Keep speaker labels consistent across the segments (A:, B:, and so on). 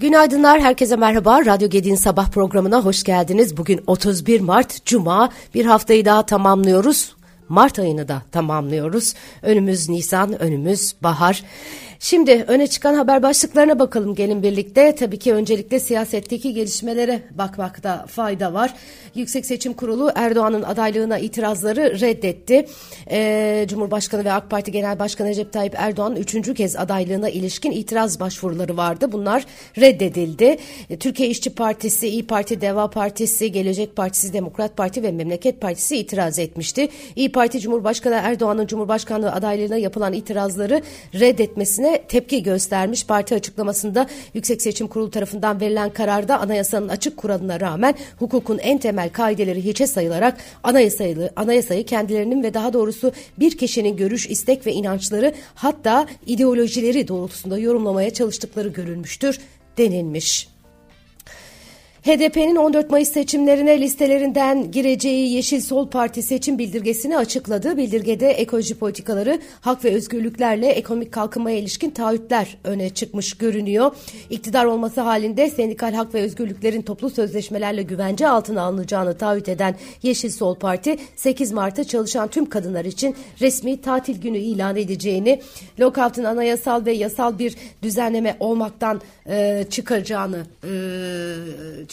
A: Günaydınlar, herkese merhaba. Radyo Gedi'nin sabah programına hoş geldiniz. Bugün 31 Mart, Cuma. Bir haftayı daha tamamlıyoruz. Mart ayını da tamamlıyoruz. Önümüz Nisan, önümüz bahar. Şimdi öne çıkan haber başlıklarına bakalım gelin birlikte. Tabii ki öncelikle siyasetteki gelişmelere bakmakta fayda var. Yüksek Seçim Kurulu Erdoğan'ın adaylığına itirazları reddetti. Ee, Cumhurbaşkanı ve AK Parti Genel Başkanı Recep Tayyip Erdoğan'ın üçüncü kez adaylığına ilişkin itiraz başvuruları vardı. Bunlar reddedildi. Ee, Türkiye İşçi Partisi, İyi Parti, Deva Partisi, Gelecek Partisi, Demokrat Parti ve Memleket Partisi itiraz etmişti. İyi Parti Cumhurbaşkanı Erdoğan'ın Cumhurbaşkanlığı adaylığına yapılan itirazları reddetmesine tepki göstermiş. Parti açıklamasında Yüksek Seçim Kurulu tarafından verilen kararda anayasanın açık kuralına rağmen hukukun en temel kaideleri hiçe sayılarak anayasayı, anayasayı kendilerinin ve daha doğrusu bir kişinin görüş, istek ve inançları hatta ideolojileri doğrultusunda yorumlamaya çalıştıkları görülmüştür denilmiş. HDP'nin 14 Mayıs seçimlerine listelerinden gireceği Yeşil Sol Parti seçim bildirgesini açıkladı. Bildirgede ekoloji politikaları, hak ve özgürlüklerle ekonomik kalkınmaya ilişkin taahhütler öne çıkmış görünüyor. İktidar olması halinde sendikal hak ve özgürlüklerin toplu sözleşmelerle güvence altına alınacağını taahhüt eden Yeşil Sol Parti 8 Mart'ta çalışan tüm kadınlar için resmi tatil günü ilan edeceğini, lockout'un anayasal ve yasal bir düzenleme olmaktan e, çıkaracağını e,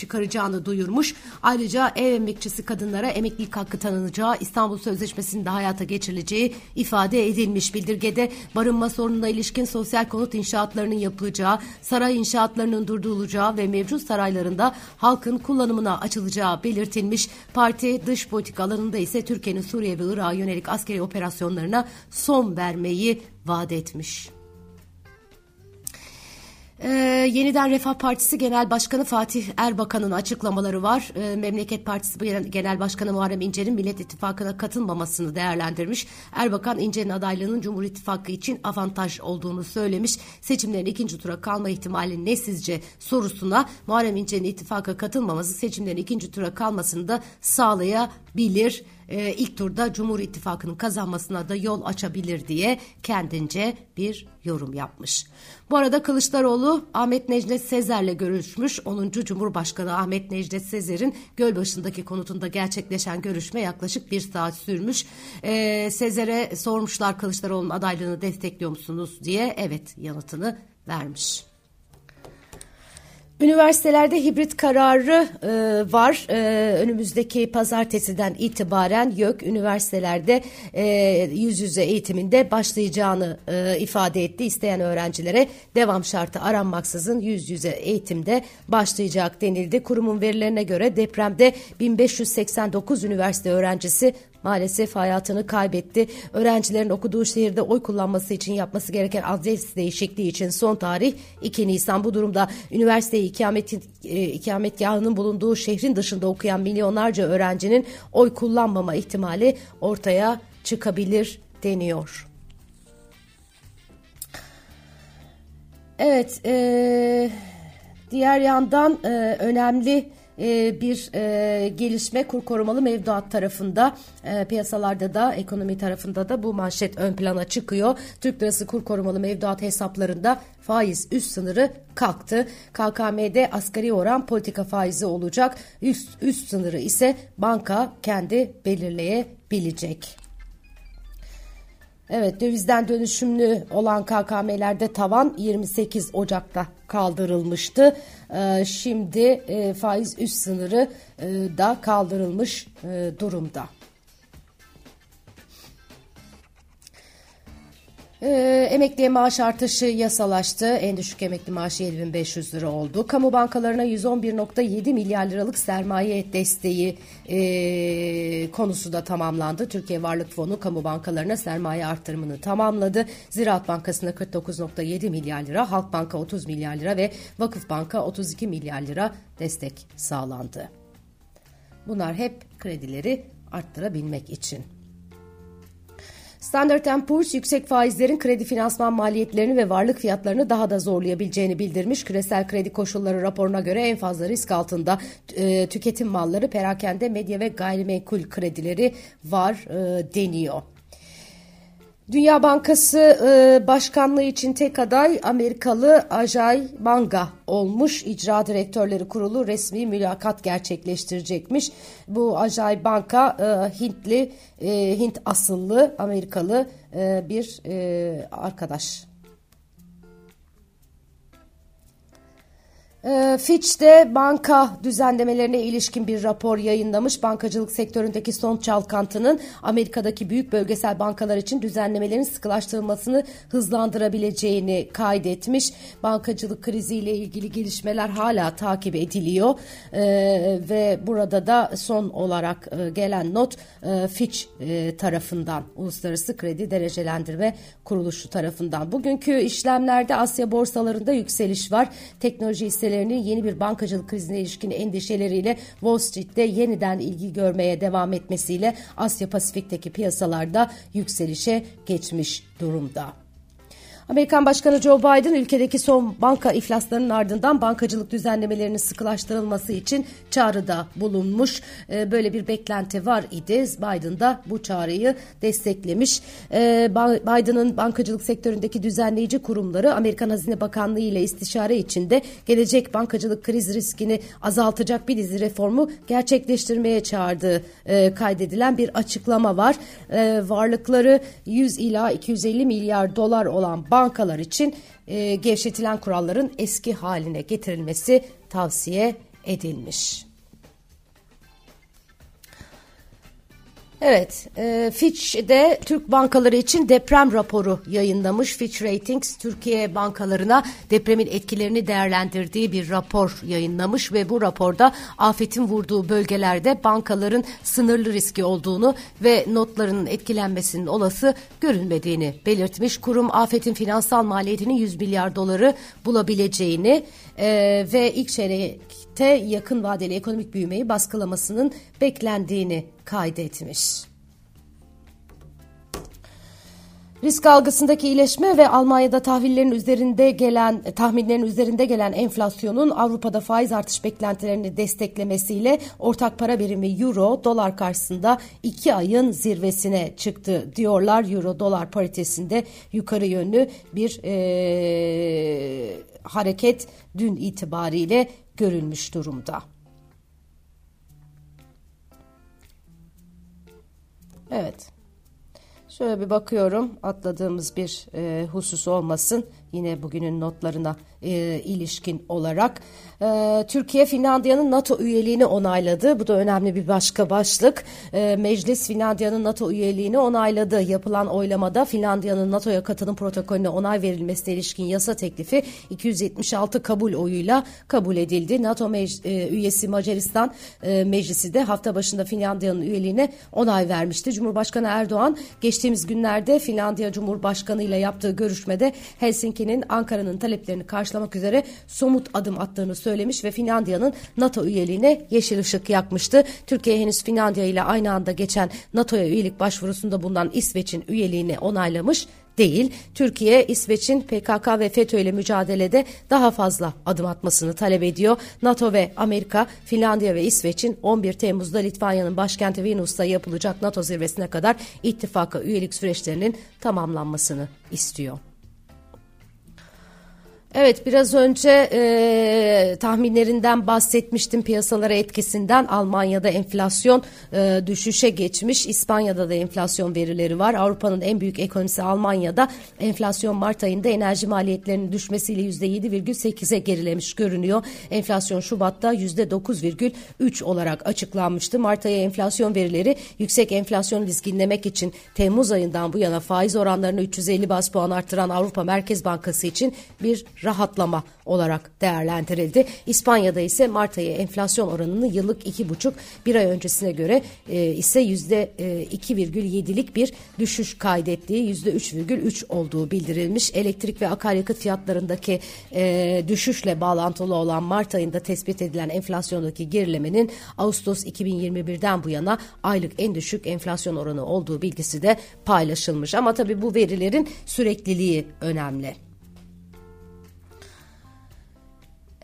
A: çıkaracağını duyurmuş. Ayrıca ev emekçisi kadınlara emeklilik hakkı tanınacağı, İstanbul Sözleşmesi'nde hayata geçirileceği ifade edilmiş. Bildirgede barınma sorununa ilişkin sosyal konut inşaatlarının yapılacağı, saray inşaatlarının durdurulacağı ve mevcut saraylarında halkın kullanımına açılacağı belirtilmiş. Parti dış politika alanında ise Türkiye'nin Suriye ve Irak'a yönelik askeri operasyonlarına son vermeyi vaat etmiş. Ee, yeniden Refah Partisi Genel Başkanı Fatih Erbakan'ın açıklamaları var. Ee, Memleket Partisi Genel Başkanı Muharrem İnce'nin Millet İttifakı'na katılmamasını değerlendirmiş. Erbakan İnce'nin adaylığının Cumhur İttifakı için avantaj olduğunu söylemiş. Seçimlerin ikinci tura kalma ihtimali ne sizce sorusuna Muharrem İnce'nin ittifaka katılmaması seçimlerin ikinci tura kalmasını da sağlayabilir e, ilk turda Cumhur İttifakı'nın kazanmasına da yol açabilir diye kendince bir yorum yapmış. Bu arada Kılıçdaroğlu Ahmet Necdet Sezer'le görüşmüş. 10. Cumhurbaşkanı Ahmet Necdet Sezer'in Gölbaşı'ndaki konutunda gerçekleşen görüşme yaklaşık bir saat sürmüş. Ee, Sezer'e sormuşlar Kılıçdaroğlu'nun adaylığını destekliyor musunuz diye evet yanıtını vermiş. Üniversitelerde hibrit kararı e, var. E, önümüzdeki pazartesiden itibaren YÖK üniversitelerde e, yüz yüze eğitiminde başlayacağını e, ifade etti. İsteyen öğrencilere devam şartı aranmaksızın yüz yüze eğitimde başlayacak denildi. Kurumun verilerine göre depremde 1589 üniversite öğrencisi maalesef hayatını kaybetti. Öğrencilerin okuduğu şehirde oy kullanması için yapması gereken adres değişikliği için son tarih 2 Nisan. Bu durumda üniversiteyi ikamet, e, ikametgahının bulunduğu şehrin dışında okuyan milyonlarca öğrencinin oy kullanmama ihtimali ortaya çıkabilir deniyor. Evet, e, diğer yandan e, önemli e, bir e, gelişme kur korumalı mevduat tarafında e, piyasalarda da ekonomi tarafında da bu manşet ön plana çıkıyor. Türk lirası kur korumalı mevduat hesaplarında faiz üst sınırı kalktı. KKM'de asgari oran politika faizi olacak. Üst, üst sınırı ise banka kendi belirleyebilecek. Evet dövizden dönüşümlü olan KKM'lerde tavan 28 Ocak'ta kaldırılmıştı. Ee, şimdi e, faiz üst sınırı e, da kaldırılmış e, durumda. Ee, emekliye maaş artışı yasalaştı. En düşük emekli maaşı 7500 lira oldu. Kamu bankalarına 111.7 milyar liralık sermaye desteği e, konusu da tamamlandı. Türkiye Varlık Fonu kamu bankalarına sermaye artırımını tamamladı. Ziraat Bankası'na 49.7 milyar lira, Halk Banka 30 milyar lira ve Vakıf Banka 32 milyar lira destek sağlandı. Bunlar hep kredileri arttırabilmek için. Standard Poor's yüksek faizlerin kredi finansman maliyetlerini ve varlık fiyatlarını daha da zorlayabileceğini bildirmiş. Küresel kredi koşulları raporuna göre en fazla risk altında e, tüketim malları, perakende, medya ve gayrimenkul kredileri var e, deniyor. Dünya Bankası e, başkanlığı için tek aday Amerikalı Ajay Banga olmuş. İcra Direktörleri Kurulu resmi mülakat gerçekleştirecekmiş. Bu Ajay Banka e, Hintli, e, Hint asıllı Amerikalı e, bir e, arkadaş. Fitch de banka düzenlemelerine ilişkin bir rapor yayınlamış. Bankacılık sektöründeki son çalkantının Amerika'daki büyük bölgesel bankalar için düzenlemelerin sıkılaştırılmasını hızlandırabileceğini kaydetmiş. Bankacılık kriziyle ilgili gelişmeler hala takip ediliyor ee, ve burada da son olarak e, gelen not e, Fitch e, tarafından Uluslararası Kredi Derecelendirme Kuruluşu tarafından. Bugünkü işlemlerde Asya borsalarında yükseliş var. Teknoloji hisseleri hisselerinin yeni bir bankacılık krizine ilişkin endişeleriyle Wall Street'te yeniden ilgi görmeye devam etmesiyle Asya Pasifik'teki piyasalarda yükselişe geçmiş durumda. Amerikan Başkanı Joe Biden ülkedeki son banka iflaslarının ardından bankacılık düzenlemelerinin sıkılaştırılması için çağrıda bulunmuş. Ee, böyle bir beklenti var idi. Biden da bu çağrıyı desteklemiş. Ee, Biden'ın bankacılık sektöründeki düzenleyici kurumları Amerikan Hazine Bakanlığı ile istişare içinde gelecek bankacılık kriz riskini azaltacak bir dizi reformu gerçekleştirmeye çağırdığı e, kaydedilen bir açıklama var. Ee, varlıkları 100 ila 250 milyar dolar olan bank bankalar için e, gevşetilen kuralların eski haline getirilmesi tavsiye edilmiş. Evet, e, Fitch de Türk bankaları için deprem raporu yayınlamış. Fitch Ratings Türkiye bankalarına depremin etkilerini değerlendirdiği bir rapor yayınlamış ve bu raporda afetin vurduğu bölgelerde bankaların sınırlı riski olduğunu ve notlarının etkilenmesinin olası görünmediğini belirtmiş. Kurum afetin finansal maliyetinin 100 milyar doları bulabileceğini e, ve ilk çeyrekte yakın vadeli ekonomik büyümeyi baskılamasının beklendiğini kaydetmiş. Risk algısındaki iyileşme ve Almanya'da tahvillerin üzerinde gelen tahminlerin üzerinde gelen enflasyonun Avrupa'da faiz artış beklentilerini desteklemesiyle ortak para birimi euro dolar karşısında iki ayın zirvesine çıktı diyorlar. Euro dolar paritesinde yukarı yönlü bir ee, hareket dün itibariyle görülmüş durumda. Evet. Şöyle bir bakıyorum atladığımız bir e, husus olmasın yine bugünün notlarına e, ilişkin olarak. E, Türkiye Finlandiya'nın NATO üyeliğini onayladı. Bu da önemli bir başka başlık. E, Meclis Finlandiya'nın NATO üyeliğini onayladı. Yapılan oylamada Finlandiya'nın NATO'ya katılım protokolüne onay verilmesine ilişkin yasa teklifi 276 kabul oyuyla kabul edildi. NATO mec- e, üyesi Macaristan e, Meclisi de hafta başında Finlandiya'nın üyeliğine onay vermişti. Cumhurbaşkanı Erdoğan geçtiğimiz günlerde Finlandiya Cumhurbaşkanı ile yaptığı görüşmede Helsinki'nin Ankara'nın taleplerini karşılamak üzere somut adım attığını söylemiş ve Finlandiya'nın NATO üyeliğine yeşil ışık yakmıştı. Türkiye henüz Finlandiya ile aynı anda geçen NATO'ya üyelik başvurusunda bulunan İsveç'in üyeliğini onaylamış değil. Türkiye, İsveç'in PKK ve FETÖ ile mücadelede daha fazla adım atmasını talep ediyor. NATO ve Amerika, Finlandiya ve İsveç'in 11 Temmuz'da Litvanya'nın başkenti Vilnius'ta yapılacak NATO zirvesine kadar ittifaka üyelik süreçlerinin tamamlanmasını istiyor. Evet biraz önce e, tahminlerinden bahsetmiştim piyasalara etkisinden. Almanya'da enflasyon e, düşüşe geçmiş. İspanya'da da enflasyon verileri var. Avrupa'nın en büyük ekonomisi Almanya'da. Enflasyon Mart ayında enerji maliyetlerinin düşmesiyle %7,8'e gerilemiş görünüyor. Enflasyon Şubat'ta %9,3 olarak açıklanmıştı. Mart ayı enflasyon verileri yüksek enflasyon riski için Temmuz ayından bu yana faiz oranlarını 350 bas puan arttıran Avrupa Merkez Bankası için bir rahatlama olarak değerlendirildi. İspanya'da ise Mart ayı enflasyon oranını yıllık 2,5 bir ay öncesine göre e, ise %2,7'lik e, bir düşüş kaydettiği %3,3 olduğu bildirilmiş. Elektrik ve akaryakıt fiyatlarındaki e, düşüşle bağlantılı olan Mart ayında tespit edilen enflasyondaki gerilemenin Ağustos 2021'den bu yana aylık en düşük enflasyon oranı olduğu bilgisi de paylaşılmış. Ama tabii bu verilerin sürekliliği önemli.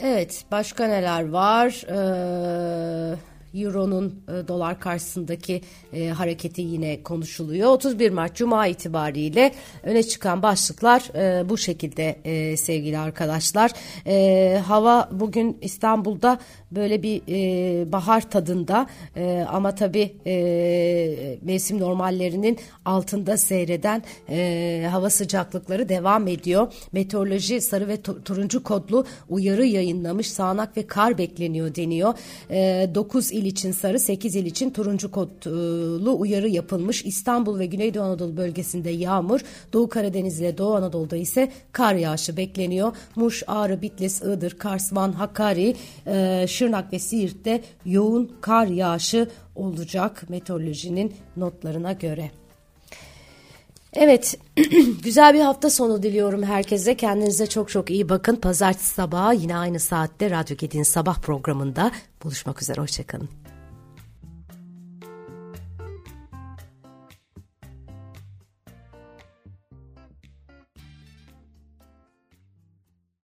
A: Evet başka neler var? Ee, Euro'nun e, dolar karşısındaki e, hareketi yine konuşuluyor. 31 Mart Cuma itibariyle öne çıkan başlıklar e, bu şekilde e, sevgili arkadaşlar. E, hava bugün İstanbul'da böyle bir e, bahar tadında e, ama tabii e, mevsim normallerinin altında seyreden e, hava sıcaklıkları devam ediyor. Meteoroloji sarı ve turuncu kodlu uyarı yayınlamış. Sağanak ve kar bekleniyor deniyor. E, 9 il için sarı, 8 il için turuncu kodlu uyarı yapılmış. İstanbul ve Güneydoğu Anadolu bölgesinde yağmur, Doğu Karadeniz ile Doğu Anadolu'da ise kar yağışı bekleniyor. Muş, Ağrı, Bitlis, Iğdır, Kars, Van, Hakkari, e, Şırnak ve Siirt'te yoğun kar yağışı olacak meteorolojinin notlarına göre. Evet, güzel bir hafta sonu diliyorum herkese. Kendinize çok çok iyi bakın. Pazartesi sabahı yine aynı saatte Radyo Gedi'nin sabah programında buluşmak üzere. Hoşçakalın.